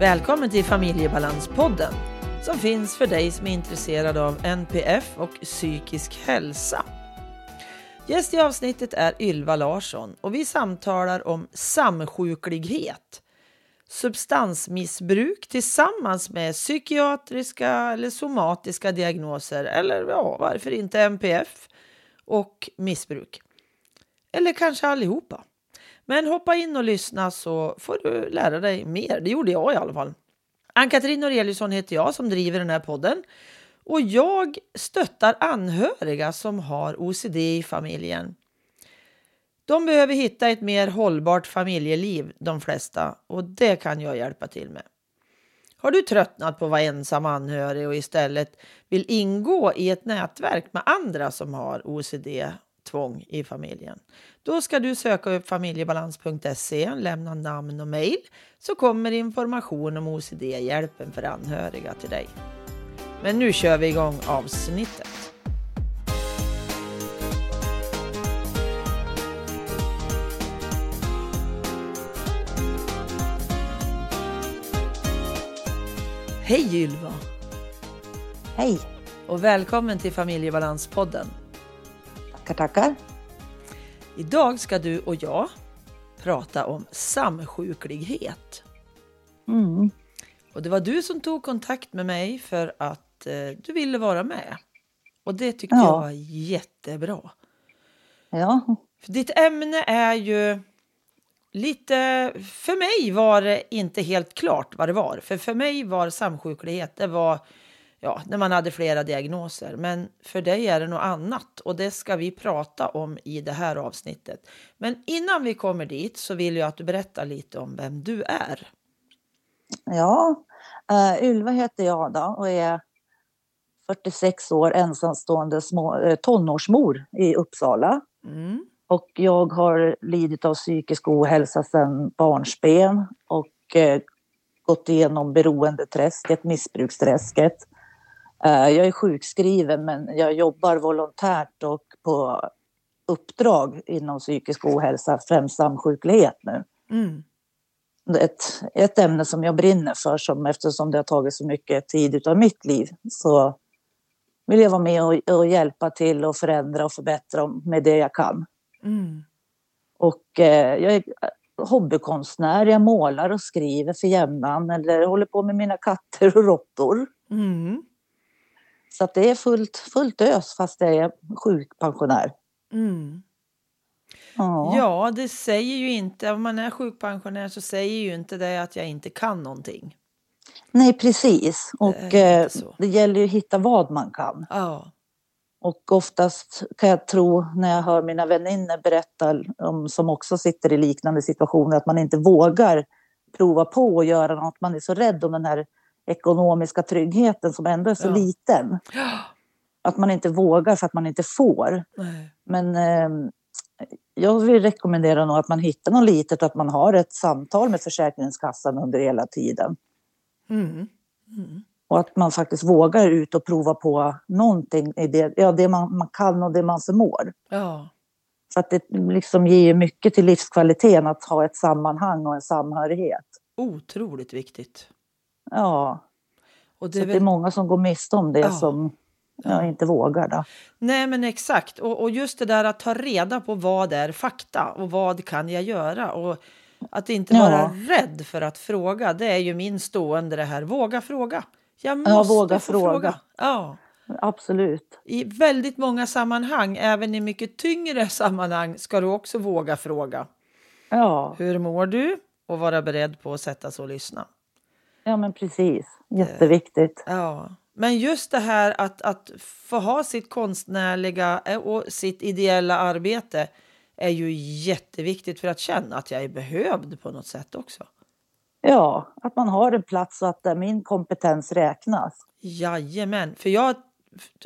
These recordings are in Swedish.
Välkommen till Familjebalanspodden som finns för dig som är intresserad av NPF och psykisk hälsa. Gäst i avsnittet är Ylva Larsson och vi samtalar om samsjuklighet, substansmissbruk tillsammans med psykiatriska eller somatiska diagnoser eller ja, varför inte NPF och missbruk. Eller kanske allihopa. Men hoppa in och lyssna så får du lära dig mer. Det gjorde jag i alla fall. Ann-Katrin Noreliusson heter jag som driver den här podden. Och jag stöttar anhöriga som har OCD i familjen. De behöver hitta ett mer hållbart familjeliv, de flesta, och det kan jag hjälpa till med. Har du tröttnat på att vara ensam anhörig och istället vill ingå i ett nätverk med andra som har OCD tvång i familjen. Då ska du söka upp familjebalans.se, lämna namn och mejl så kommer information om OCD-hjälpen för anhöriga till dig. Men nu kör vi igång avsnittet. Hej Ylva! Hej! Och välkommen till Familjebalanspodden. Tackar, tackar. Idag ska du och jag prata om samsjuklighet. Mm. Och det var du som tog kontakt med mig för att eh, du ville vara med. Och det tyckte Ja. jag var jättebra. Ja, För ditt ämne är ju lite... För mig var det inte helt klart vad det var. För för mig var samsjuklighet, det var ja, när man hade flera diagnoser. Men för dig är det något annat och det ska vi prata om i det här avsnittet. Men innan vi kommer dit så vill jag att du berättar lite om vem du är. ja. Uh, Ylva heter jag då och är 46 år ensamstående små, eh, tonårsmor i Uppsala. Mm. Och jag har lidit av psykisk ohälsa sedan barnsben och eh, gått igenom beroendeträsket, missbruksträsket. Eh, jag är sjukskriven men jag jobbar volontärt och på uppdrag inom psykisk ohälsa, främst samsjuklighet nu. Mm. Ett, ett ämne som jag brinner för som, eftersom det har tagit så mycket tid av mitt liv så vill jag vara med och, och hjälpa till och förändra och förbättra med det jag kan. Mm. Och eh, jag är hobbykonstnär, jag målar och skriver för jämnan eller håller på med mina katter och råttor. Mm. Så att det är fullt, fullt ös fast jag är sjukpensionär. Mm. Ja. Ja, det säger ju inte, om man är sjukpensionär så säger ju inte det att jag inte kan någonting. Nej, precis. Och Det eh, det gäller ju att hitta vad man kan. Ja. Och oftast kan jag tro när jag hör mina vänner berätta om, som också sitter i liknande situationer, att man inte vågar prova på och göra något. Man är så rädd om den här ekonomiska tryggheten som ändå är så Ja. liten. Att man inte vågar för att man inte får. Nej. Men eh, jag vill rekommendera nog att man hittar något litet och att man har ett samtal med Försäkringskassan under hela tiden. Mm. Mm. Och att man faktiskt vågar ut och prova på någonting i det, ja, det man, man kan och det man förmår. Ja. För att det liksom ger mycket till livskvaliteten att ha ett sammanhang och en samhörighet. Otroligt viktigt. Ja, Och så det är att det är väl... många som går miste om det Ja. som ja, Ja. inte vågar. Då. Nej, men exakt. Och, och just det där att ta reda på vad är fakta och vad kan jag göra? Och att inte Ja. vara rädd för att fråga. Det är ju min stående det här. Våga fråga. Jag måste Ja, våga få fråga. Ja. Absolut. I väldigt många sammanhang, även i mycket tyngre sammanhang, ska du också våga fråga. Ja, Hur mår du? Och vara beredd på att sätta sig och lyssna. Ja men precis. Jätteviktigt. Ja, men just det här att, att få ha sitt konstnärliga eh, och sitt ideella arbete är ju jätteviktigt för att känna att jag är behövd på något sätt också. Ja, att man har en plats och att där min kompetens räknas. Jajamän, för jag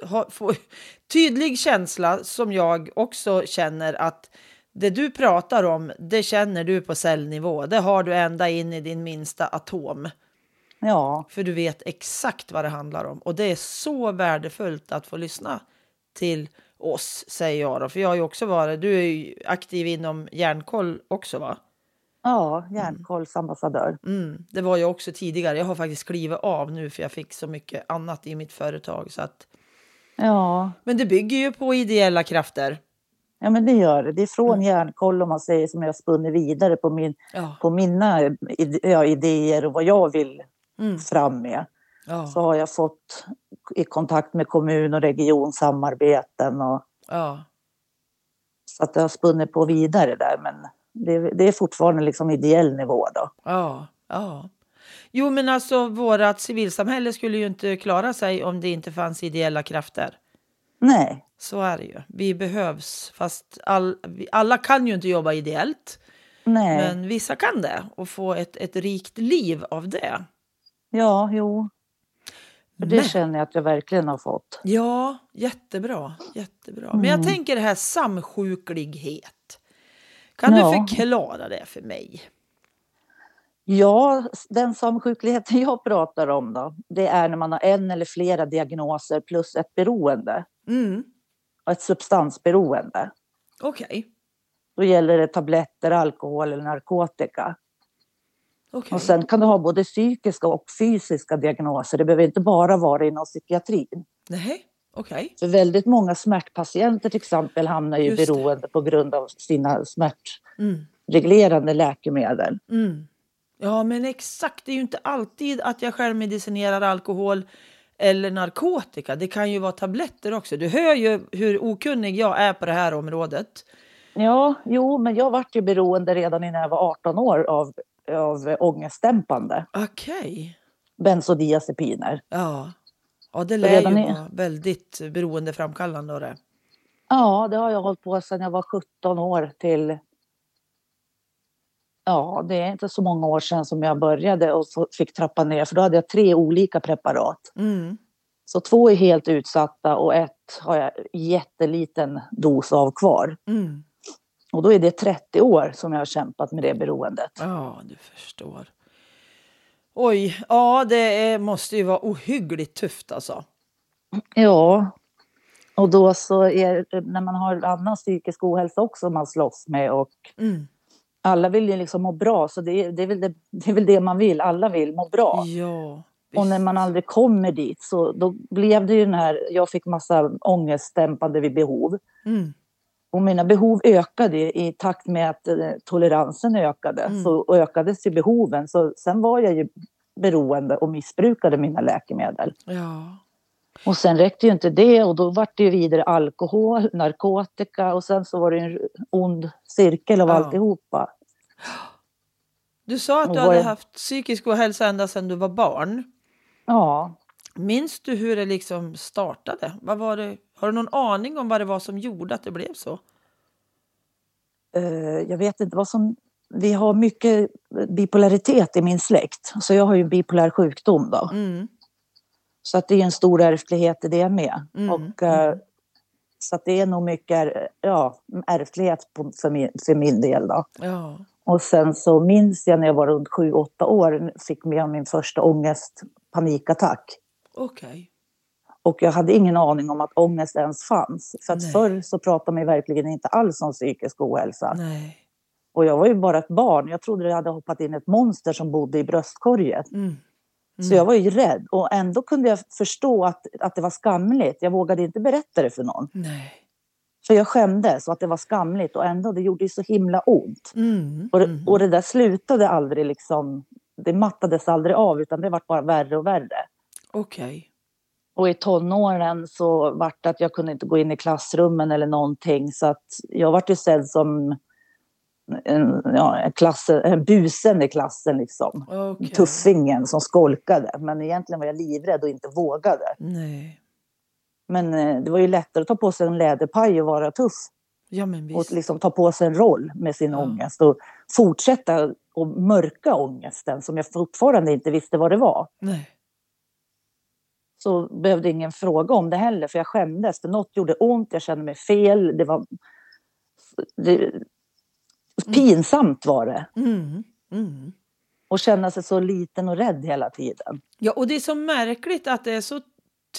har, får tydlig känsla som jag också känner att det du pratar om, det känner du på cellnivå. Det har du ända in i din minsta atom. Ja, För du vet exakt vad det handlar om. Och det är så värdefullt att få lyssna till oss, säger jag då. För jag har ju också varit, du är ju aktiv inom järnkoll också va? Ja, järnkollsambassadör. Mm, det var jag också tidigare. Jag har faktiskt skrivit av nu för jag fick så mycket annat i mitt företag. Så att... Ja. Men det bygger ju på ideella krafter. ja, men det gör det. Det är från järnkoll om man säger som jag spunnit vidare på, min, Ja. på mina ja, idéer och vad jag vill Mm. fram med. Ja. Så har jag fått i kontakt med kommun och regionsamarbeten och Ja. så att det har spunnit på vidare där. Men det, det är fortfarande liksom ideell nivå då. Ja. ja. Jo, men alltså vårat civilsamhälle skulle ju inte klara sig om det inte fanns ideella krafter. Nej, Så är det ju. Vi behövs, fast all, alla kan ju inte jobba ideellt. nej. Men vissa kan det och få ett, ett rikt liv av det. Ja, jo. För det Men- känner jag att jag verkligen har fått. Ja, jättebra. jättebra. Men jag Mm. tänker det här samsjuklighet. Kan Ja. du förklara det för mig? Ja, den samsjukligheten jag pratar om då, det är när man har en eller flera diagnoser plus ett beroende, Mm. ett substansberoende. Okej. Då gäller det tabletter, alkohol eller narkotika. Okej. Och sen kan du ha både psykiska och fysiska diagnoser. Det behöver inte bara vara inom psykiatrin. Nej, okej. För väldigt många smärtpatienter till exempel hamnar ju Just det. beroende på grund av sina Mm. smärtreglerande läkemedel. Mm. Ja, men exakt. Det är ju inte alltid att jag själv medicinerar alkohol eller narkotika. Det kan ju vara tabletter också. Du hör ju hur okunnig jag är på det här området. Ja, jo, men jag vart ju beroende redan innan jag var 18 år av, av ångestdämpande Okej. bensodiazepiner. Ja. Ja, det lär ju vara väldigt beroendeframkallande. av det. Ja, det har jag hållit på sedan jag var 17 år till... Ja, det är inte så många år sedan som jag började och fick trappa ner, för då hade jag tre olika preparat. Mm. Så två är helt utsatta och ett har jag jätteliten dos av kvar. Mm. Och då är det 30 år som jag har kämpat med det beroendet. Ja, du förstår. Oj, ja det är, måste ju vara ohyggligt tufft alltså. Ja, och då så är när man har annan psykisk ohälsa också man slåss med och Mm. alla vill ju liksom må bra så det är, det är, väl, det, det är väl det man vill, alla vill må bra. Ja, Och när man aldrig kommer dit så då blev det ju den här, jag fick massa ångestdämpande vid behov. Mm. Och mina behov ökade i takt med att eh, toleransen ökade. Mm. Så ökades ju behoven. Så sen var jag ju beroende och missbrukade mina läkemedel. Ja. Och sen räckte ju inte det och då var det ju vidare alkohol, narkotika och sen så var det en ond cirkel av Ja. alltihopa. Du sa att du hade är- haft psykisk ohälsa ända sedan du var barn. Ja, Minns du hur det liksom startade? Vad var det? Har du någon aning om vad det var som gjorde att det blev så? eh, jag vet inte vad som... Vi har mycket bipolaritet i min släkt. Så jag har ju en bipolär sjukdom då. Mm. Så att det är en stor ärftlighet i det med. Mm, Och, eh, så att det är nog mycket ja, ärftlighet på, för, min, för min del. Då. Ja. Och sen så minns jag när jag var runt 7-8 år fick med min första ångest, panikattack. Okej. Och jag hade ingen aning om att ångest ens fanns. För att Nej. förr så pratade man verkligen inte alls om psykisk ohälsa. Nej. Och jag var ju bara ett barn. Jag trodde det hade hoppat in ett monster som bodde i bröstkorgen. Mm. Så jag var ju rädd. Och ändå kunde jag förstå att, att det var skamligt. Jag vågade inte berätta det för någon. Nej. För jag skämdes och att det var skamligt. Och ändå, det gjorde ju så himla ont. Mm. Och det, Mm. och det där slutade aldrig liksom... Det mattades aldrig av, utan det vart bara värre och värre. Okej. Och i tonåren så vart det att jag kunde inte gå in i klassrummen eller någonting. Så att jag vart ju sedd som en, ja, en, klass, en busen i klassen liksom. Okej. Tuffingen som skolkade. Men egentligen var jag livrädd och inte vågade. Nej. Men eh, det var ju lättare att ta på sig en läderpaj och vara tuff. Ja, men Och liksom ta på sig en roll med sin Ja. ångest. Och fortsätta och mörka ångesten som jag fortfarande inte visste vad det var. Nej. Så behövde ingen fråga om det heller, för jag skämdes. För något gjorde ont, jag kände mig fel. Det var... Det, pinsamt var det. Mm. Mm. Och känna sig så liten och rädd hela tiden. Ja, och det är så märkligt att det är så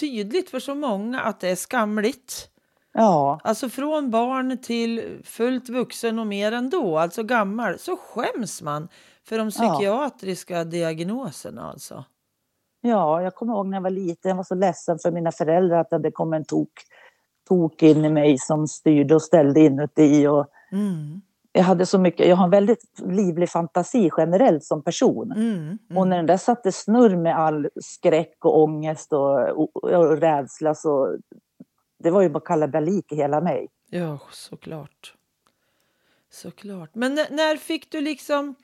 tydligt för så många att det är skamligt. Ja, Alltså från barn till fullt vuxen och mer ändå, alltså gammal, så skäms man för de psykiatriska diagnoserna alltså. Ja, jag kommer ihåg när jag var liten, jag var så ledsen för mina föräldrar att det kommit en tok, tok in i mig som styrde och ställde inuti. Och Mm. jag, hade så mycket, jag har en väldigt livlig fantasi generellt som person. Mm. Mm. Och när den där satte snurr med all skräck och ångest och, och, och rädsla så det var ju bara kalabalik i hela mig. Ja, såklart. Såklart. Men när, när fick du liksom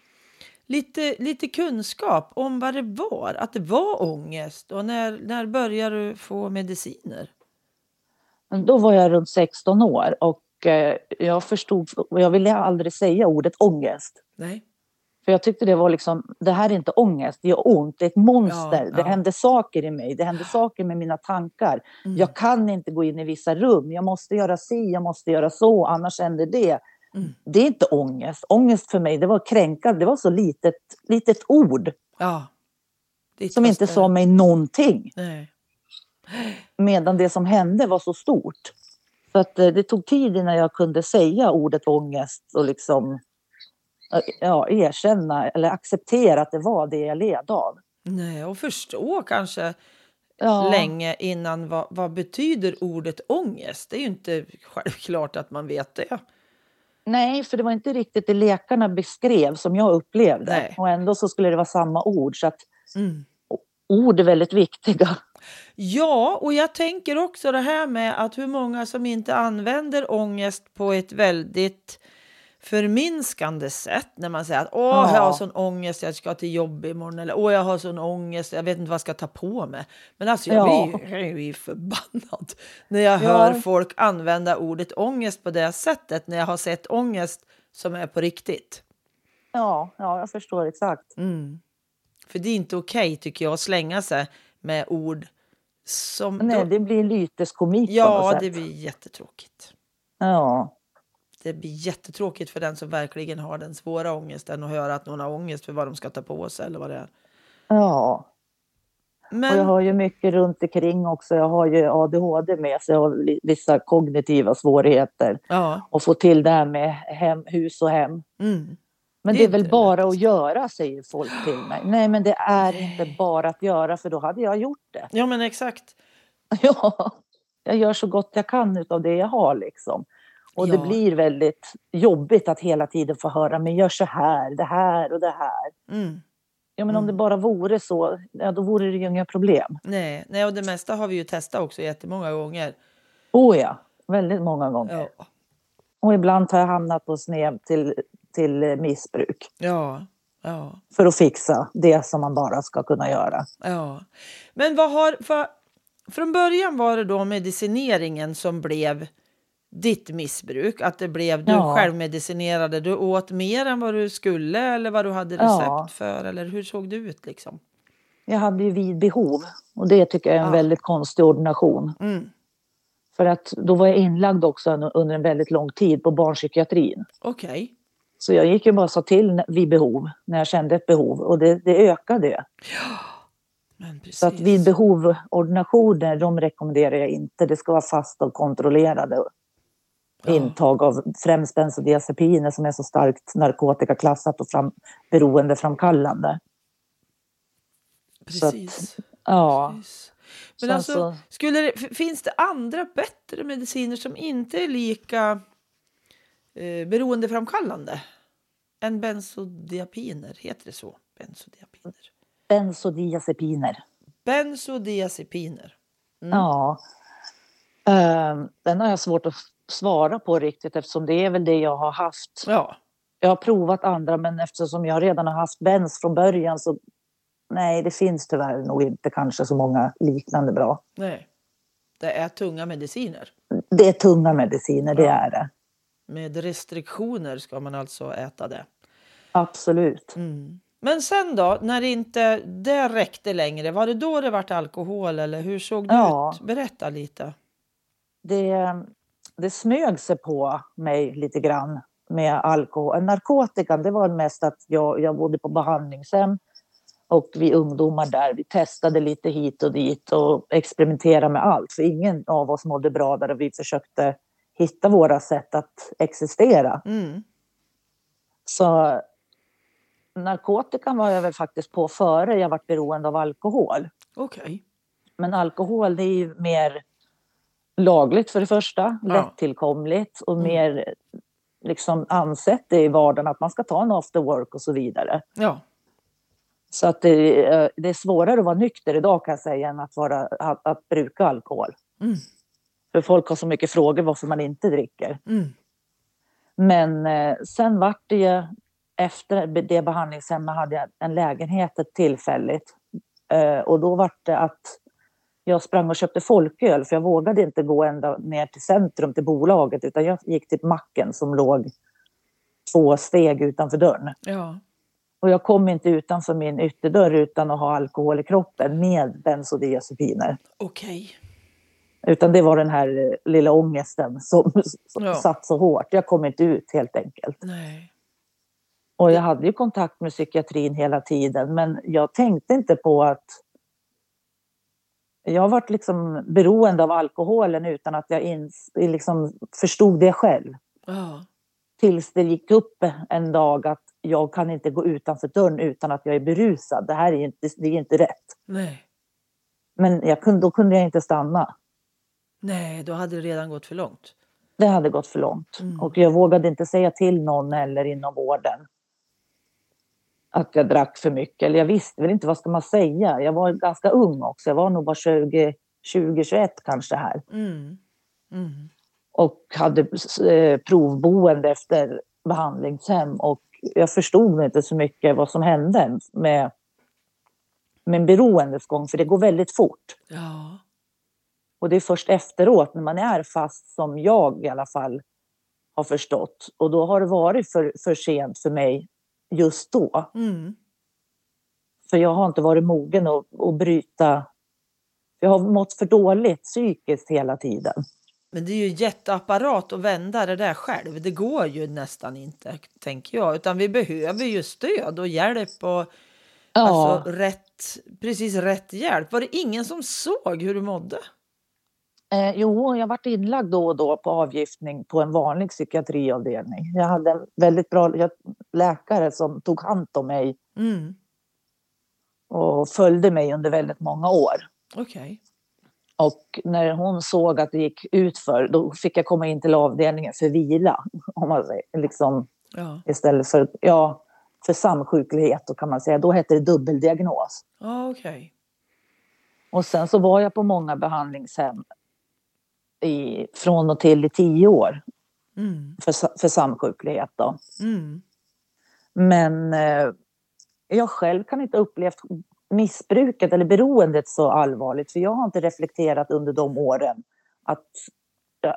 lite, lite kunskap om vad det var? Att det var ångest? Och när, när började du få mediciner? Då var jag runt 16 år och eh, jag förstod, jag ville aldrig säga ordet ångest. Nej. För jag tyckte det var liksom, det här är inte ångest, det gör ont, det är ett monster, Ja, det ja. händer saker i mig, det händer saker med mina tankar. Mm. Jag kan inte gå in i vissa rum, jag måste göra si, jag måste göra så, annars händer det. Mm. Det är inte ångest. Ångest för mig, det var kränkande, det var så litet, litet ord Ja. Som inte sa mig någonting. Nej. Medan det som hände var så stort. Så att eh, det tog tid innan jag kunde säga ordet ångest och liksom eh, ja, erkänna eller acceptera att det var det jag led av. Nej, och förstå kanske Ja. länge innan vad, vad betyder ordet ångest. Det är ju inte självklart att man vet det. Nej, för det var inte riktigt det läkarna beskrev som jag upplevde. Nej. Och ändå så skulle det vara samma ord. Så att Mm. ord är väldigt viktiga. Ja, och jag tänker också det här med att hur många som inte använder ångest på ett väldigt förminskande sätt när man säger att åh, Ja. jag har sån ångest, jag ska till jobb imorgon eller åh, jag har sån ångest, jag vet inte vad jag ska ta på mig. Men alltså, jag Ja. blir, jag blir förbannad när jag Ja. hör folk använda ordet ångest på det sättet när jag har sett ångest som är på riktigt. Ja, ja jag förstår exakt. Mm. För det är inte okej tycker jag att slänga sig med ord som... Nej, då- det blir lyteskomik Ja, det blir jättetråkigt. Ja, Det blir jättetråkigt för den som verkligen har den svåra ångesten att höra att någon har ångest för vad de ska ta på sig eller vad det är. ja. Och Men jag har ju mycket runt omkring också. Jag har ju ADHD med så jag har li- vissa kognitiva svårigheter. ja, Och få till det här med hem, hus och hem. mm, Men Det det är väl bara att göra, säger folk till mig. Nej, men det är inte bara att göra, för då hade jag gjort det. ja men exakt. Ja, jag gör så gott jag kan av det jag har liksom. Och det Ja. blir väldigt jobbigt att hela tiden få höra, men gör så här, det här och det här. Mm. Ja, men om det bara vore så, ja, då vore det ju inga problem. Nej, nej, och det mesta har vi ju testat också jättemånga gånger. Oh ja, väldigt många gånger. Ja, Och ibland har jag hamnat på sned till, till missbruk ja, ja. för att fixa det som man bara ska kunna göra. ja. Men vad har... För, från början var det då medicineringen som blev ditt missbruk? Att det blev du Ja. självmedicinerade, du åt mer än vad du skulle eller vad du hade recept Ja. för? Eller hur såg det ut liksom? Jag hade ju vid behov och det tycker jag är en Ja. väldigt konstig ordination. Mm. För att då var jag inlagd också un- under en väldigt lång tid på barnpsykiatrin. Okej. Så jag gick ju bara och sa till vid behov, när jag kände ett behov. Och det, det ökade precis. Så att vid behov ordinationer, de rekommenderar jag inte. Det ska vara fast och kontrollerade Ja. Intag av främst bensodiazepiner som är så starkt narkotikaklassat och fram, beroendeframkallande. så att- Precis. Ja, precis. Men Sen alltså, så- skulle det, finns det andra bättre mediciner som inte är lika eh, beroendeframkallande än bensodiazepiner? Heter det så? Bensodiazepiner. bensodiazepiner. Bensodiazepiner. Mm. Ja. Ehm, den har jag svårt att svara på riktigt eftersom det är väl det jag har haft. Ja. Jag har provat andra men eftersom jag redan har haft bens från början så nej, det finns tyvärr nog inte kanske så många liknande bra. Nej. Det är tunga mediciner. Det är tunga mediciner, det Ja. är det. Med restriktioner ska man alltså äta det. Absolut. Mm. Men sen då, när det inte det räckte längre, var det då det vart alkohol eller hur såg det Ja. ut? Berätta lite. Det, det smög sig på mig lite grann med alkohol. Narkotikan, det var mest att jag, jag bodde på behandlingshem och vi ungdomar där, vi testade lite hit och dit och experimenterade med allt. För ingen av oss mådde bra där och vi försökte hitta våra sätt att existera. Mm. Så narkotikan var jag väl faktiskt på före jag var beroende av alkohol. Okej. Men alkohol det är ju mer lagligt för det första, Ja. lättillkomligt och Mm. mer liksom ansett i vardagen att man ska ta en after work och så vidare. Ja. Så att det, eh, det är svårare att vara nykter idag kan jag säga än att, vara, att, att bruka alkohol. Mm. För folk har så mycket frågor varför man inte dricker. Mm. Men eh, sen vart det ju, efter det behandlingshemmet hade jag en lägenhet ett tillfälligt. Eh, och då vart det att jag sprang och köpte folköl för jag vågade inte gå ända ner till centrum till bolaget utan jag gick till macken som låg två steg utanför dörren. Ja. Och jag kom inte utanför min ytterdörr utan att ha alkohol i kroppen med bensodiazepiner. Okej. Utan det var den här eh, lilla ångesten som, som Ja. satt så hårt. Jag kom inte ut helt enkelt. Nej. Och jag hade ju kontakt med psykiatrin hela tiden men jag tänkte inte på att jag har varit liksom beroende av alkoholen utan att jag ins, liksom förstod det själv. Ja. Tills det gick upp en dag att jag kan inte gå utanför dörren utan att jag är berusad. Det här är inte, det är inte rätt. Nej. Men kunde, då kunde jag inte stanna. Nej, då hade det redan gått för långt. Det hade gått för långt. Mm. Och jag vågade inte säga till någon eller inom vården att jag drack för mycket. Eller jag visste väl inte, vad ska man säga? Jag var ganska ung också. Jag var nog bara 20, 20 21 kanske här. Mm. Mm. Och hade eh, provboende efter behandlingshem. Och jag förstod inte så mycket vad som hände med min beroendes gång. För det går väldigt fort. Ja. Och det är först efteråt, när man är fast, som jag i alla fall har förstått. Och då har det varit för, för sent för mig just då. Mm. För jag har inte varit mogen att, att bryta. Jag har mått för dåligt psykiskt hela tiden. Men det är ju jätteapparat att vända det där själv. Det går ju nästan inte, tänker jag. Utan vi behöver ju stöd och hjälp och Ja, alltså, rätt, precis rätt hjälp. Var det ingen som såg hur du mådde? Eh, jo, jag varit inlagd då och då på avgiftning på en vanlig psykiatriavdelning. Jag hade en väldigt bra läkare som tog hand om mig Mm. och följde mig under väldigt många år. Okej. Och när hon såg att det gick utför, då fick jag komma in till avdelningen för vila. Om man säger, liksom, Ja. istället för, ja, för samsjuklighet, då kan man säga. Då hette det dubbeldiagnos. Ja, okej. Och sen så var jag på många behandlingshem i, från och till i tio år Mm. för, för samsjuklighet. Då. Mm. Men eh, jag själv kan inte ha upplevt missbruket eller beroendet så allvarligt. För jag har inte reflekterat under de åren att,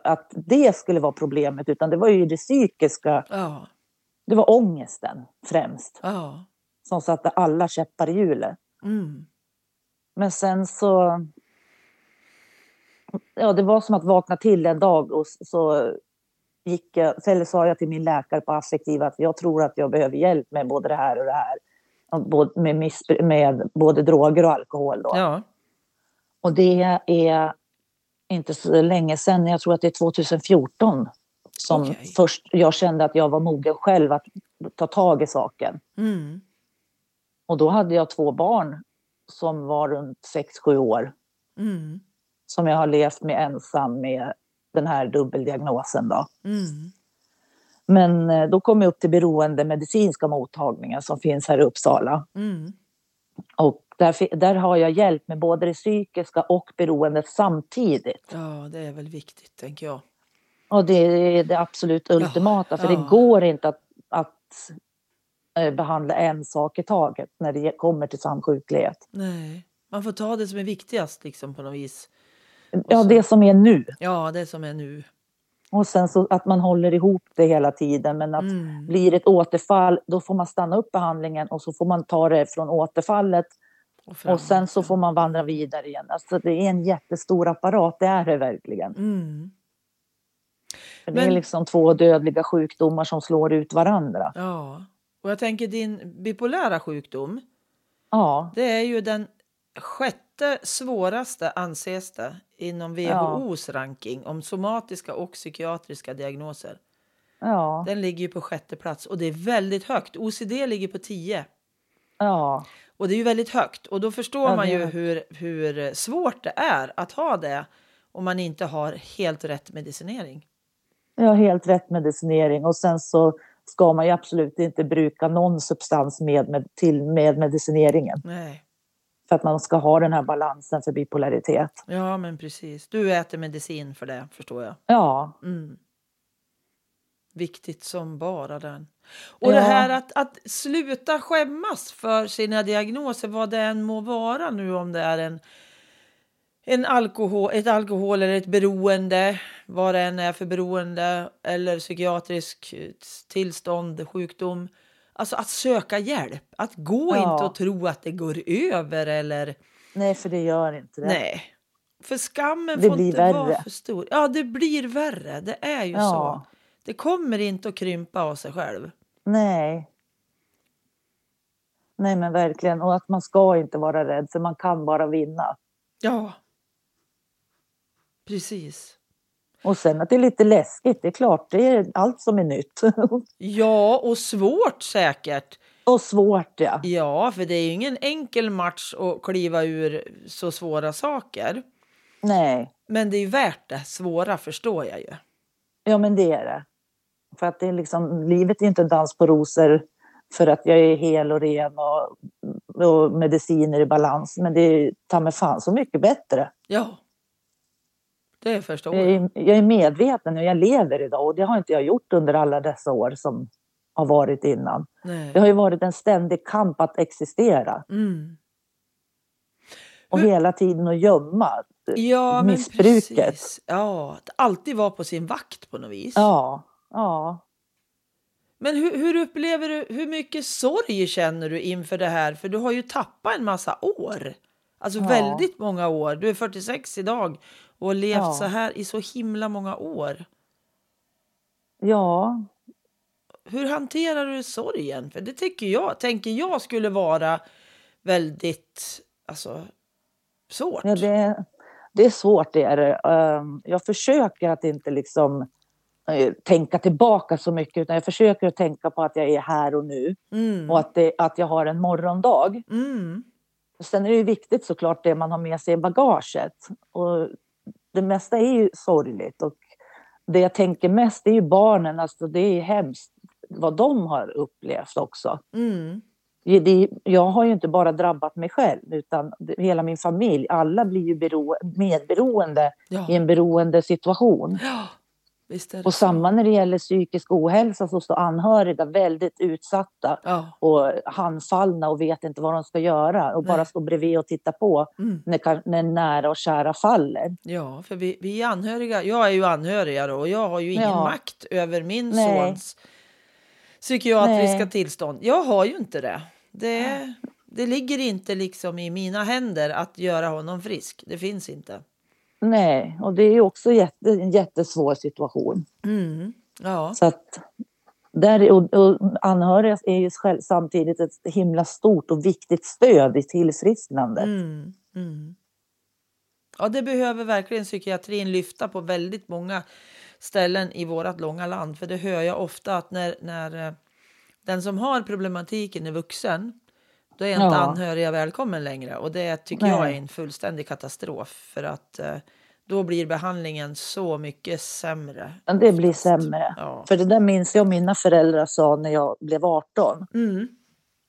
att det skulle vara problemet. Utan det var ju det psykiska, Ja. det var ångesten främst. Ja. Som satte alla käppar i hjulet. Mm. Men sen så... Ja, det var som att vakna till en dag och så gick jag, eller sa jag till min läkare på affektiv att jag tror att jag behöver hjälp med både det här och det här. Både med, med både droger och alkohol. Då. Ja. Och det är inte så länge sedan, jag tror att det är 2014 som Okej. först jag kände att jag var mogen själv att ta tag i saken. Mm. Och då hade jag två barn som var runt 6-7 år Mm. Som jag har levt med ensam med den här dubbeldiagnosen. Då. Mm. Men eh, då kom jag upp till beroende medicinska mottagningen som finns här i Uppsala. Mm. Och där, där har jag hjälp med både det psykiska och beroendet samtidigt. Ja, det är väl viktigt, tänker jag. Och det är det absolut ultimata, för ja. det går inte att, att eh, behandla en sak i taget när det kommer till samsjuklighet. Nej. Man får ta det som är viktigast liksom på något vis. Ja, det som är nu. Ja, det som är nu. Och sen så att man håller ihop det hela tiden. Men att Mm. blir ett återfall, då får man stanna upp behandlingen och så får man ta det från återfallet Och, och sen så får man vandra vidare igen. Alltså det är en jättestor apparat, det är det verkligen. Mm. För Det är liksom två dödliga sjukdomar som slår ut varandra. Ja. Och jag tänker din bipolära sjukdom. Ja, Det är ju den sjätte svåraste anses det inom WHOs ranking om somatiska och psykiatriska diagnoser. ja, Den ligger ju på sjätte plats och det är väldigt högt. OCD ligger på 10 ja, och det är ju väldigt högt. Och då förstår Ja, man ju hur, hur svårt det är att ha det om man inte har helt rätt medicinering. ja, helt rätt medicinering. Och sen så ska man ju absolut inte bruka någon substans med, med, till med medicineringen. Nej, för att man ska ha den här balansen för bipolaritet. ja men precis. Du äter medicin för det förstår jag. Ja, Mm. Viktigt som bara den. Och det Ja. här att, att sluta skämmas för sina diagnoser, vad det än må vara nu om det är en, en alkohol, ett alkohol eller ett beroende, vad det än är för beroende eller psykiatrisk tillstånd, sjukdom. Alltså att söka hjälp, att gå Ja. inte och tro att det går över eller nej för det gör inte det. nej. För skammen Det får inte vara värre. för stor. Ja, det blir värre. Det är ju Ja. så. Det kommer inte att krympa av sig själv. Nej. Nej men verkligen och att man ska inte vara rädd för man kan bara vinna. Ja. Precis. Och sen att det är lite läskigt, det är klart, det är allt som är nytt. Ja, och svårt säkert. och svårt ja. Ja, för det är ju ingen enkel match att kliva ur så svåra saker. Nej, Men det är ju värt det svåra, förstår jag ju. ja men det är det. För att det är liksom, livet är inte en dans på rosor för att jag är hel och ren och, och mediciner i balans. Men det är ta mig fan så mycket bättre. Ja. Det förstår Jag jag. är, medveten och jag lever idag och det har inte jag gjort under alla dessa år som har varit innan. Det Nej. har ju varit en ständig kamp att existera Mm. och Hur- hela tiden att gömma. Ja, Missbruket. Ja, att alltid vara på sin vakt på något vis. Ja, ja. Men hur, hur upplever du, hur mycket sorg känner du inför det här? För du har ju tappat en massa år. Alltså Ja. väldigt många år. Du är 46 idag och levt Ja. så här i så himla många år. Ja, Hur hanterar du sorgen? För det tycker jag, tänker jag skulle vara väldigt alltså, svårt. ja det, det är svårt det är det. Ehm, Jag försöker att inte liksom eh, tänka tillbaka så mycket utan jag försöker att tänka på att jag är här och nu Mm. och att, det, att jag har en morgondag. Mm. Sen är det ju viktigt såklart det man har med sig i bagaget. Och det mesta är ju sorgligt och det jag tänker mest är ju barnen, alltså det är hemskt vad de har upplevt också. Mm. Det, jag har ju inte bara drabbat mig själv utan hela min familj. Alla blir ju bero, medberoende Ja. i en beroende situation. ja, Och samma när det gäller psykisk ohälsa så står anhöriga väldigt utsatta Ja. och handfallna och vet inte vad de ska göra och Nej. bara står bredvid och tittar på Mm. när, när nära och kära faller. Ja, för vi, vi är anhöriga. Jag är ju anhöriga då, och jag har ju ingen Ja. makt över min Nej. sons psykiatriska Nej. tillstånd. Jag har ju inte det. det. Det ligger inte liksom i mina händer att göra honom frisk. Det finns inte. Nej, och det är också jätte, en jättesvår situation. Mm. Ja. Så att där, och, och anhöriga är ju själv, samtidigt ett himla stort och viktigt stöd i tillfrisknandet. Mm. Mm. Ja, det behöver verkligen psykiatrin lyfta på väldigt många ställen i vårt långa land. För det hör jag ofta att när, när eh, den som har problematiken är vuxen, då är inte Ja. anhöriga välkommen längre. Och det tycker jag är Nej. en fullständig katastrof. För att eh, då blir behandlingen så mycket sämre. Det blir sämre. Ja. För det där minns jag mina föräldrar sa när jag blev 18. Mm.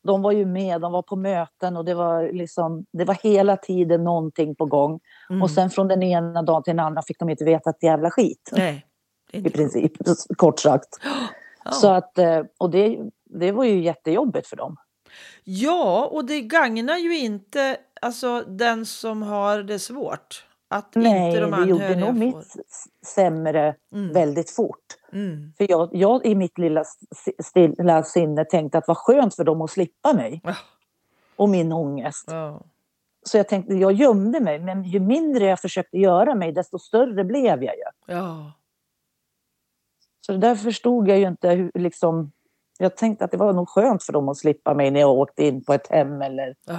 De var ju med, de var på möten och det var, liksom, det var hela tiden någonting på gång. Mm. Och sen från den ena dagen till den andra fick de inte veta ett jävla skit. Nej, I princip, kort sagt. Ja. Så att, eh, och det, det var ju jättejobbigt för dem. Ja, och det gagnar ju inte alltså, den som har det svårt. Att Nej, inte de det gjorde nog får. mitt sämre Mm. väldigt fort. Mm. För jag, jag i mitt lilla stilla sinne tänkte att vad skönt för dem att slippa mig Ja. och min ångest. Ja. Så jag tänkte, jag gömde mig, men ju mindre jag försökte göra mig, desto större blev jag ju. ja. Så där förstod jag ju inte hur, liksom, Jag tänkte att det var nog skönt för dem att slippa mig när jag åkte in på ett hem eller... Ah,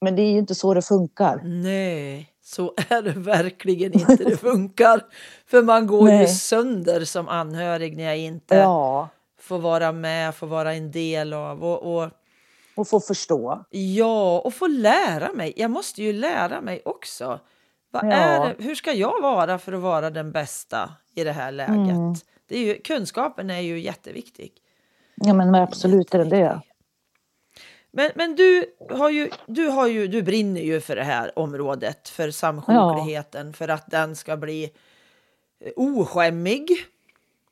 Men det är ju inte så det funkar. nej, så är det verkligen inte det funkar. För man går ju Nej. sönder som anhörig när jag inte Ja, får vara med, får vara en del av. Och, och, och få förstå. ja, och få lära mig. Jag måste ju lära mig också. Vad Ja. är det, hur ska jag vara för att vara den bästa i det här läget? Mm. Det är ju, kunskapen är ju jätteviktig. Ja, men absolut är det det. Men, men du, har ju, du, har ju, du brinner ju för det här området, för samsjukligheten, för att den ska bli eh, oskämmig.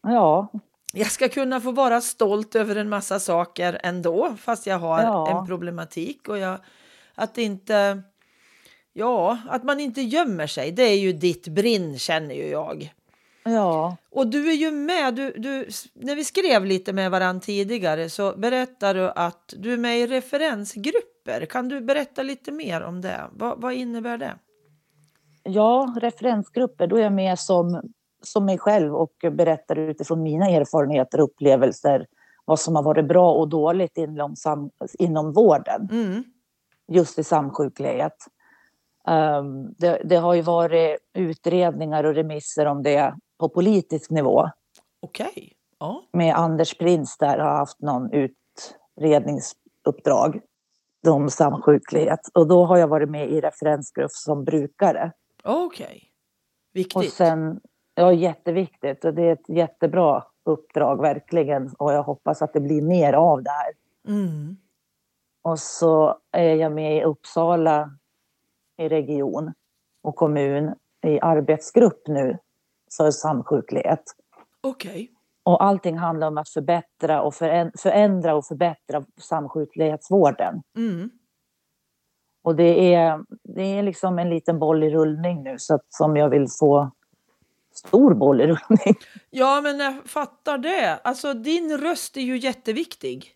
Ja, Jag ska kunna få vara stolt över en massa saker ändå, fast jag har Ja. en problematik. Och jag, att inte... Ja, att man inte gömmer sig. Det är ju ditt brinn, känner ju jag. Ja, Och du är ju med. Du, du, när vi skrev lite med varandra tidigare så berättade du att du är med i referensgrupper. Kan du berätta lite mer om det? Vad, vad innebär det? ja, referensgrupper. Då är jag med som, som mig själv och berättar utifrån mina erfarenheter och upplevelser vad som har varit bra och dåligt inom, sam, inom vården. Mm. just i samsjuklighet. Um, det, det har ju varit utredningar och remisser om det på politisk nivå. Okej. Ja. Med Anders Prins där har haft någon utredningsuppdrag om samsjuklighet. Och då har jag varit med i referensgrupp som brukare. Okej. Och Viktigt. sen, ja jätteviktigt och det är ett jättebra uppdrag verkligen. Och jag hoppas att det blir mer av det här. Mm. Och så är jag med i Uppsala i region och kommun i arbetsgrupp nu för samsjuklighet. Okej. Och allting handlar om att förbättra och föränd- förändra och förbättra samsjuklighetsvården. Mm. Och det är, det är liksom en liten boll i rullning nu så att, som jag vill få stor boll i rullning. Ja, men jag fattar det. Alltså, din röst är ju jätteviktig.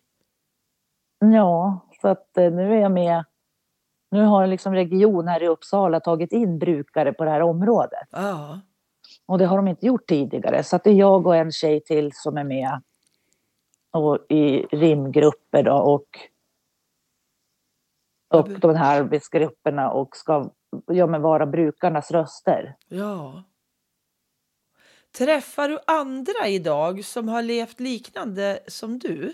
Ja, så att eh, nu är jag med. Nu har liksom region här i Uppsala tagit in brukare på det här området. Ja. Och det har de inte gjort tidigare. Så att det är jag och en tjej till som är med och i rimgrupper då och upp de här arbetsgrupperna och ska ja, men vara brukarnas röster. Ja. Träffar du andra idag som har levt liknande som du?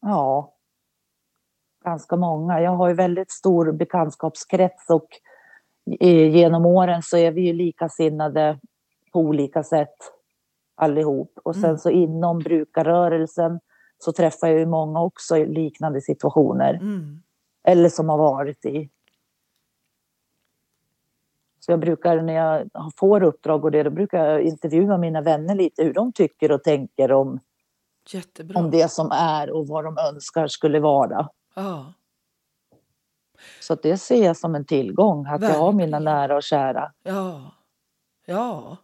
Ja, ganska många. Jag har ju väldigt stor bekantskapskrets och eh, genom åren så är vi ju likasinnade olika sätt allihop. Och sen Mm. så inom brukarrörelsen så träffar jag ju många också i liknande situationer. Mm. eller som har varit i. Så jag brukar när jag får uppdrag och det, då brukar jag intervjua mina vänner lite hur de tycker och tänker om, Jättebra. om det som är och vad de önskar skulle vara. Ja. Så det ser jag som en tillgång, att jag har mina Verkligen. nära och kära. Ja. Ja.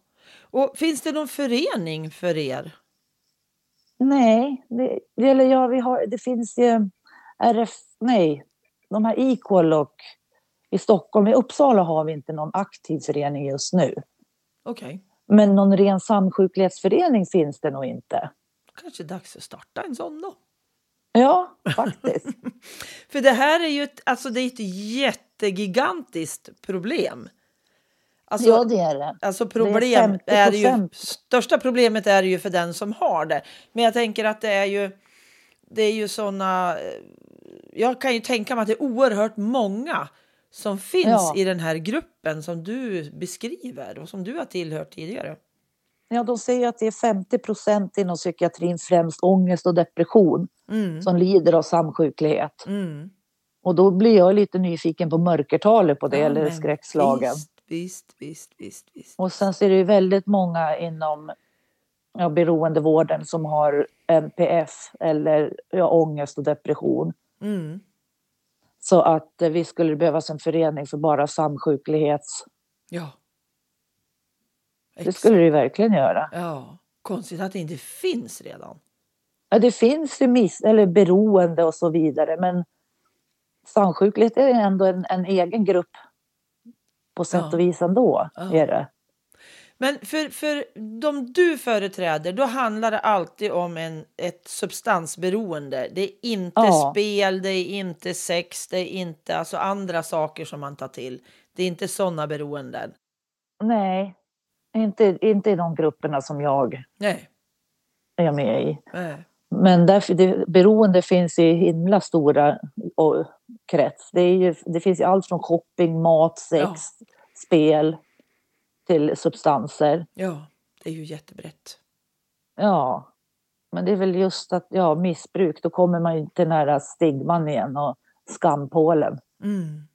Och finns det någon förening för er? Nej, det, eller ja, vi har, det finns ju RF, nej, de här Equal och i Stockholm, i Uppsala har vi inte någon aktiv förening just nu. Okej. Men någon ren samsjuklighetsförening finns det nog inte. Kanske dags att starta en sån då. Ja, faktiskt. För det här är ju ett, alltså det är ett jättegigantiskt problem. Alltså, ja, det är det. Alltså Det är problem är, ju, 50%. största problemet är ju för den som har det. Men jag tänker att det är ju, det är ju såna, eh, jag kan ju tänka mig att det är oerhört många som finns Ja. i den här gruppen som du beskriver och som du har tillhört tidigare. Ja, de säger att det är 50 procent inom psykiatrin, främst ångest och depression, Mm. som lider av samsjuklighet. Mm. Och då blir jag lite nyfiken på mörkertalet på det, Ja, eller skräckslagen. Visst, visst, visst, visst. visst. Och sen så är det ju väldigt många inom ja, beroendevården som har NPF eller ja, ångest och depression. Mm. Så att eh, vi skulle behövas en förening för bara samsjuklighets... Ja. Det Exakt. skulle det ju verkligen göra. Ja, konstigt att det inte finns redan. Ja, det finns ju miss eller beroende och så vidare, men samsjuklighet är ändå en, en egen grupp på sätt Ja. och vis ändå. Ja. Är det. Men för, för de du företräder, då handlar det alltid om en, ett substansberoende. Det är inte Ja. spel, det är inte sex, det är inte alltså andra saker som man tar till. Det är inte sådana beroenden. Nej, inte, inte i de grupperna som jag Nej. är med i. Nej. Men därför, det, beroende finns i himla stora krets. Det, är ju, det finns ju allt från shopping, mat, sex, Ja. spel till substanser. Ja, det är ju jättebrett. Ja, men det är väl just att ja, missbruk, då kommer man ju till nära stigman igen och skampålen. Mm.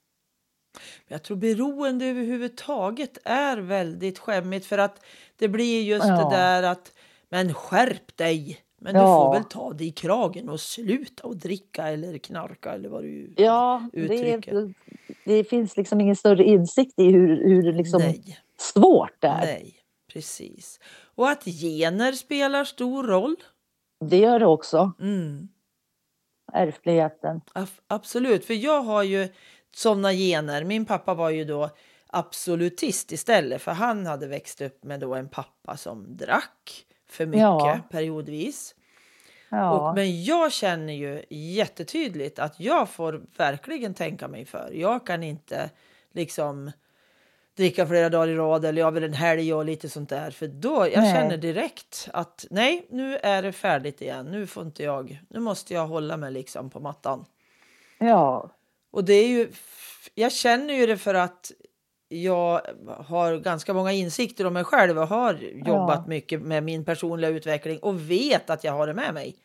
Jag tror beroende överhuvudtaget är väldigt skämmigt för att det blir just Ja. det där att men skärp dig. Men du Ja. får väl ta dig i kragen och sluta och dricka eller knarka eller vad du... Ja, det, Uttrycket. är, det finns liksom ingen större insikt i hur, hur liksom Nej, svårt det är. nej, precis. Och att gener spelar stor roll. Det gör det också, Mm. ärftligheten. Absolut, för jag har ju sådana gener. Min pappa var ju då absolutist istället för han hade växt upp med då en pappa som drack för mycket Ja. periodvis. Ja, Och, men jag känner ju jättetydligt att jag får verkligen tänka mig för. Jag kan inte liksom dricka flera dagar i rad eller över en helg och lite sånt där. För då jag Nej. känner direkt att nej, nu är det färdigt igen. Nu får inte jag. Nu måste jag hålla mig liksom på mattan. ja, Och det är ju, jag känner ju det för att jag har ganska många insikter om mig själv och har jobbat mycket med min personliga utveckling och vet att jag har det med mig.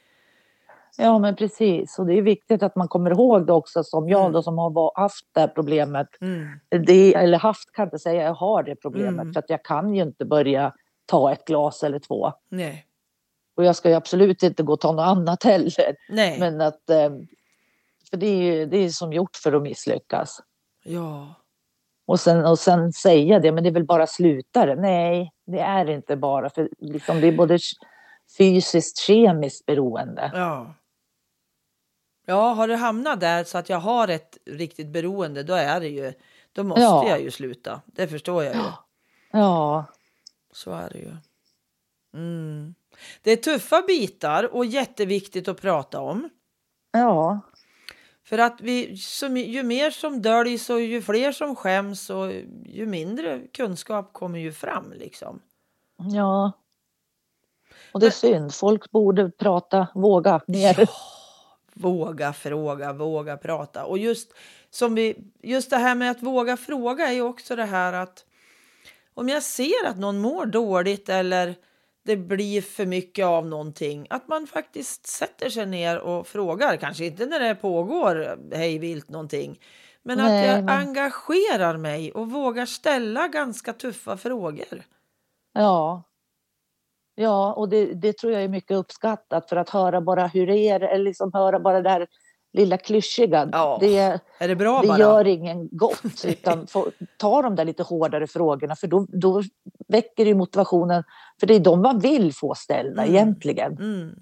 ja, men precis. Och det är viktigt att man kommer ihåg det också, som jag Mm. då som har haft det här problemet. Mm. Det, eller haft kan jag inte säga, jag har det problemet. Mm. För att jag kan ju inte börja ta ett glas eller två. Nej, Och jag ska ju absolut inte gå och ta något annat heller. nej, Men att, eh, för det är ju det är som gjort för att misslyckas. ja, Och sen, och sen säga det, men det är väl bara slutare. Nej, det är inte bara. För liksom det är både fysiskt, kemiskt beroende. ja. Ja, har det hamnat där så att jag har ett riktigt beroende, då är det ju, då måste Ja. jag ju sluta. Det förstår jag ju. Ja, Så är det ju. Mm. Det är tuffa bitar och jätteviktigt att prata om. ja, För att vi, som, ju mer som döljs och ju fler som skäms och ju mindre kunskap kommer ju fram liksom. ja. Och det är synd. Folk borde prata, våga mer. Våga fråga, våga prata. Och just, som vi, just det här med att våga fråga är också det här att om jag ser att någon mår dåligt eller det blir för mycket av någonting, att man faktiskt sätter sig ner och frågar. Kanske inte när det pågår hej vilt någonting, men att Nej, jag men- engagerar mig och vågar ställa ganska tuffa frågor. Ja. Ja, och det, det tror jag är mycket uppskattat för att höra bara hur det är, eller liksom höra bara det här lilla klyschiga. Ja, det, Är det bra det bara? gör ingen gott, utan få, ta de där lite hårdare frågorna för då, då väcker det motivationen. För det är de man vill få ställda Mm. egentligen. Mm,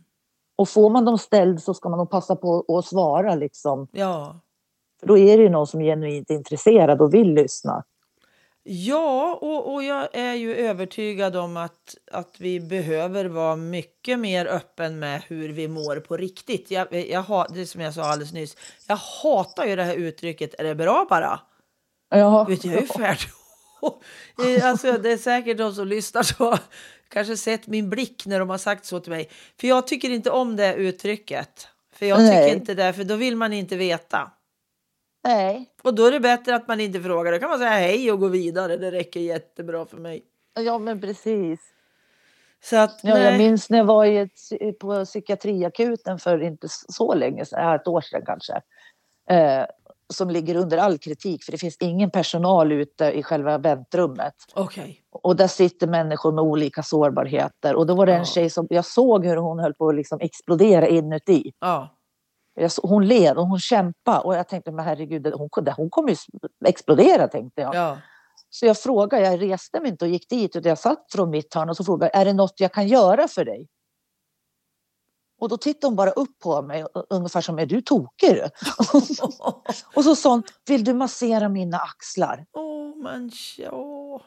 Och får man dem ställd så ska man nog passa på att svara liksom. ja. För då är det ju någon som är genuint intresserad och vill lyssna. Ja, och, och jag är ju övertygad om att, att vi behöver vara mycket mer öppen med hur vi mår på riktigt. Jag, jag, det som jag sa alldeles nyss, jag hatar ju det här uttrycket, är det bra bara? Ja, Vet jag är ju färdig. Eh, alltså, det är säkert de som lyssnar har kanske sett min blick när de har sagt så till mig. För jag tycker inte om det uttrycket. För jag Nej. tycker inte det, för då vill man inte veta. Nej. Och då är det bättre att man inte frågar. Då kan man säga hej och gå vidare. Det räcker jättebra för mig. Ja, men precis. Så att, Ja, jag minns när jag var i ett, på psykiatriakuten för inte så länge sedan, ett år sedan kanske. Eh, som ligger under all kritik för det finns ingen personal ute i själva väntrummet. Okej. Och där sitter människor med olika sårbarheter. Och då var det en Ja. tjej som, jag såg hur hon höll på att liksom explodera inuti. Ja. Hon led och hon kämpade och jag tänkte, men herregud, hon, hon kommer ju explodera tänkte jag. Ja. Så jag frågade, jag reste mig inte och gick dit utan jag satt från mitt hörn och så frågade är det något jag kan göra för dig? Och då tittade hon bara upp på mig ungefär som, är du tokig? du?" och så sa hon, vill du massera mina axlar? Åh, men ja.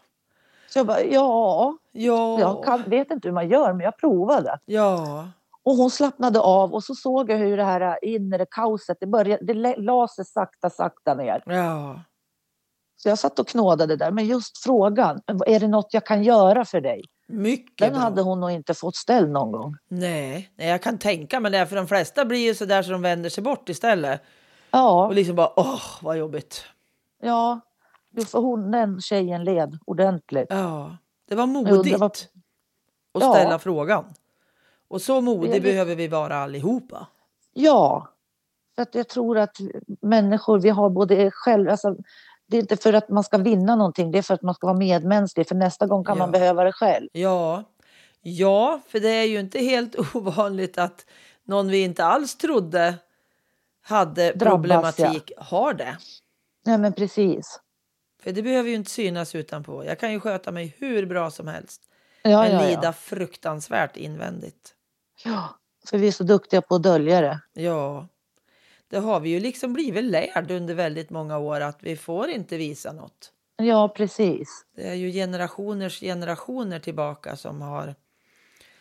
Så jag bara, ja, Ja. jag kan, vet inte hur man gör men jag provade. Ja. Och hon slappnade av och så såg jag hur det här inre kaoset, det, började, det la- sig sakta, sakta ner. Ja. Så jag satt och knådade där. Men just frågan, är det något jag kan göra för dig? Mycket Den bra. hade hon nog inte fått ställd någon gång. Nej, nej, jag kan tänka mig det. För de flesta blir ju så där så de vänder sig bort istället. Ja, Och liksom bara, åh, vad jobbigt. ja. Jo, för hon, den tjejen led ordentligt. Ja, det var Jo, modigt det var- att Ja. ställa frågan. Och så modig Det behöver vi vara allihopa. Ja, för att jag tror att människor, vi har både själv, alltså, det är inte för att man ska vinna någonting, det är för att man ska vara medmänsklig, för nästa gång kan Ja. man behöva det själv. Ja, ja, för det är ju inte helt ovanligt att någon vi inte alls trodde hade Drabbas, problematik har det. Nej men precis. För det behöver ju inte synas utanpå. Jag kan ju sköta mig hur bra som helst. Ja, men ja, lida ja. fruktansvärt invändigt. Ja, för vi är så duktiga på att dölja det. Ja, det har vi ju liksom blivit lärd under väldigt många år att vi får inte visa något. Ja, precis. Det är ju generationers generationer tillbaka som har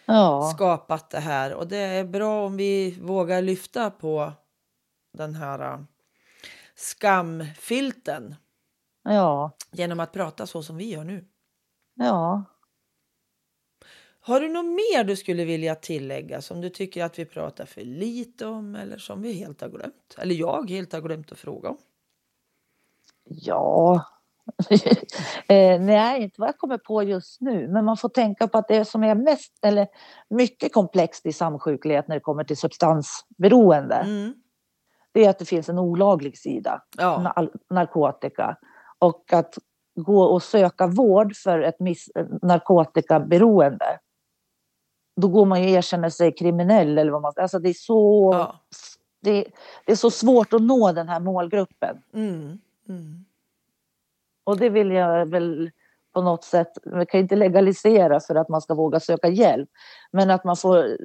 Ja, skapat det här och det är bra om vi vågar lyfta på den här äh, skamfilten ja, genom att prata så som vi gör nu. ja. Har du något mer du skulle vilja tillägga som du tycker att vi pratar för lite om eller som vi helt har glömt? Eller jag helt har glömt att fråga om? Ja. eh, nej, inte vad jag kommer på just nu. Men man får tänka på att det som är mest eller mycket komplext i samsjuklighet när det kommer till substansberoende. Mm. Det är att det finns en olaglig sida, Ja, na- narkotika. Och att gå och söka vård för ett miss- narkotikaberoende. Då går man ju och erkänner sig kriminell eller vad man Alltså det är så, ja. det, det är så svårt att nå den här målgruppen. Mm. Mm. Och det vill jag väl på något sätt, vi kan inte legalisera för att man ska våga söka hjälp. Men att man får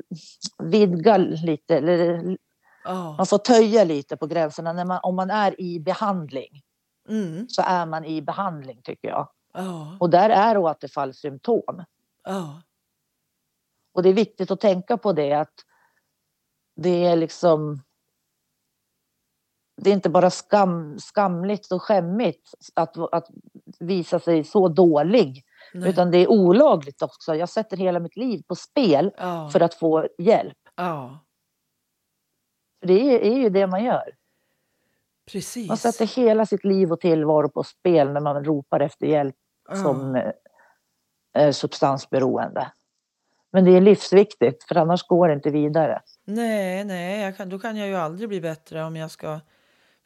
vidga lite, eller Ja. man får töja lite på gränserna. När man, om man är i behandling Mm. så är man i behandling tycker jag. Ja. Och där är återfallssymptom. Ja. Och det är viktigt att tänka på det att det är liksom det är inte bara skam, skamligt och skämmigt att, att visa sig så dålig. Nej. Utan det är olagligt också. Jag sätter hela mitt liv på spel Ja. för att få hjälp. För Det är, är ju det man gör. Precis. Man sätter hela sitt liv och tillvaro på spel när man ropar efter hjälp Ja. som eh, eh, substansberoende. Men det är livsviktigt för annars går det inte vidare. Nej, nej, kan, då kan jag ju aldrig bli bättre om jag ska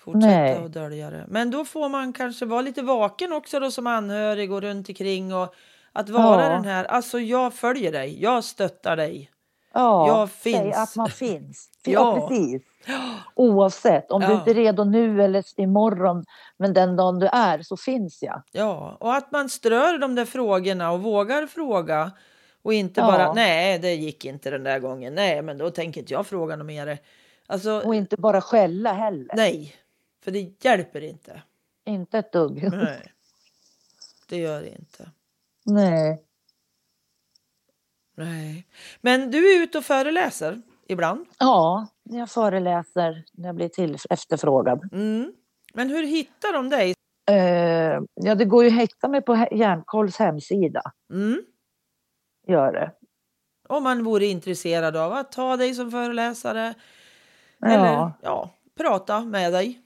fortsätta Nej. att dölja det. Men då får man kanske vara lite vaken också då som anhörig och runt omkring och att vara Ja. den här, alltså jag följer dig, jag stöttar dig. Ja, Jag säg finns. att man finns. Ja. ja, precis. Oavsett, om du Ja. inte är redo nu eller imorgon, men den dagen du är så finns jag. Ja, och att man strör de där frågorna och vågar fråga och inte Ja. bara nej, det gick inte den där gången. Nej, men då tänker inte jag fråga något mer. Alltså, Och inte bara skälla heller. nej, för det hjälper inte. Inte ett dugg. Nej, det gör det inte. Nej. Nej. Men du är ute och föreläser ibland. Ja, jag föreläser när jag blir till efterfrågad. Mm. Men hur hittar de dig? Eh, ja, det går ju att hitta mig på Hjärnkolls hemsida. Mm. Gör det. Om man vore intresserad av att ta dig som föreläsare Ja. eller ja, prata med dig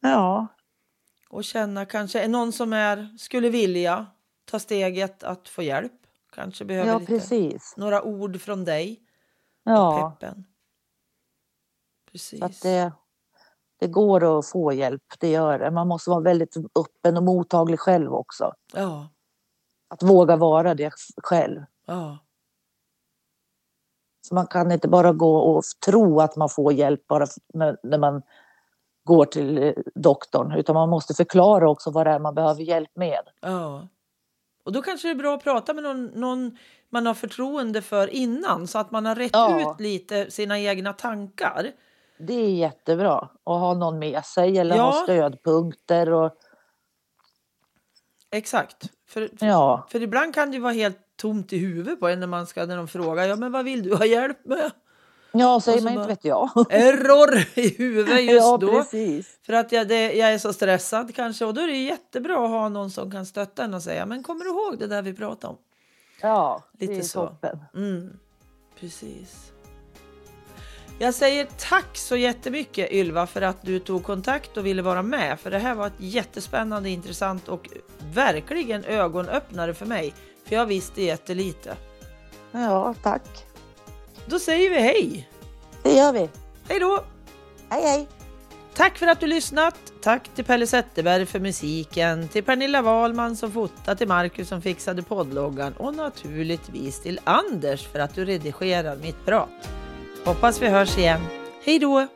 Ja, och känna kanske någon som är, skulle vilja ta steget att få hjälp. Kanske behöver ja lite, precis. några ord från dig. Ja, Peppen. Precis. så att det, det går att få hjälp. Det gör det. Man måste vara väldigt öppen och mottaglig själv också. Ja, Att våga vara det själv. Ja, Så man kan inte bara gå och tro att man får hjälp bara när man går till eh, doktorn. Utan man måste förklara också vad det är man behöver hjälp med. ja. Och då kanske det är bra att prata med någon, någon man har förtroende för innan så att man har rätt Ja. ut lite sina egna tankar. Det är jättebra att ha någon med sig eller Ja. ha stödpunkter. Och, Exakt. För, för, Ja, för ibland kan det vara helt tomt i huvudet på en när man ska när de frågar ja men vad vill du ha hjälp med? ja säger man inte vet jag. Error i huvudet just ja, då. precis. För att jag, det, jag är så stressad kanske och då är det jättebra att ha någon som kan stötta en och säga men kommer du ihåg det där vi pratade om? Ja, Lite det är så. toppen. Mm, precis. Jag säger tack så jättemycket Ylva för att du tog kontakt och ville vara med. För det här var ett jättespännande, intressant och verkligen ögonöppnare för mig. För jag visste jättelite. Ja, tack. Då säger vi hej! Det gör vi. Hej då! Hej, hej. Tack för att du lyssnat. Tack till Pelle Zetterberg för musiken, till Pernilla Wahlman som fotat, till Marcus som fixade poddloggan och naturligtvis till Anders för att du redigerar mitt prat. Hoppas vi hörs igen. Hej då!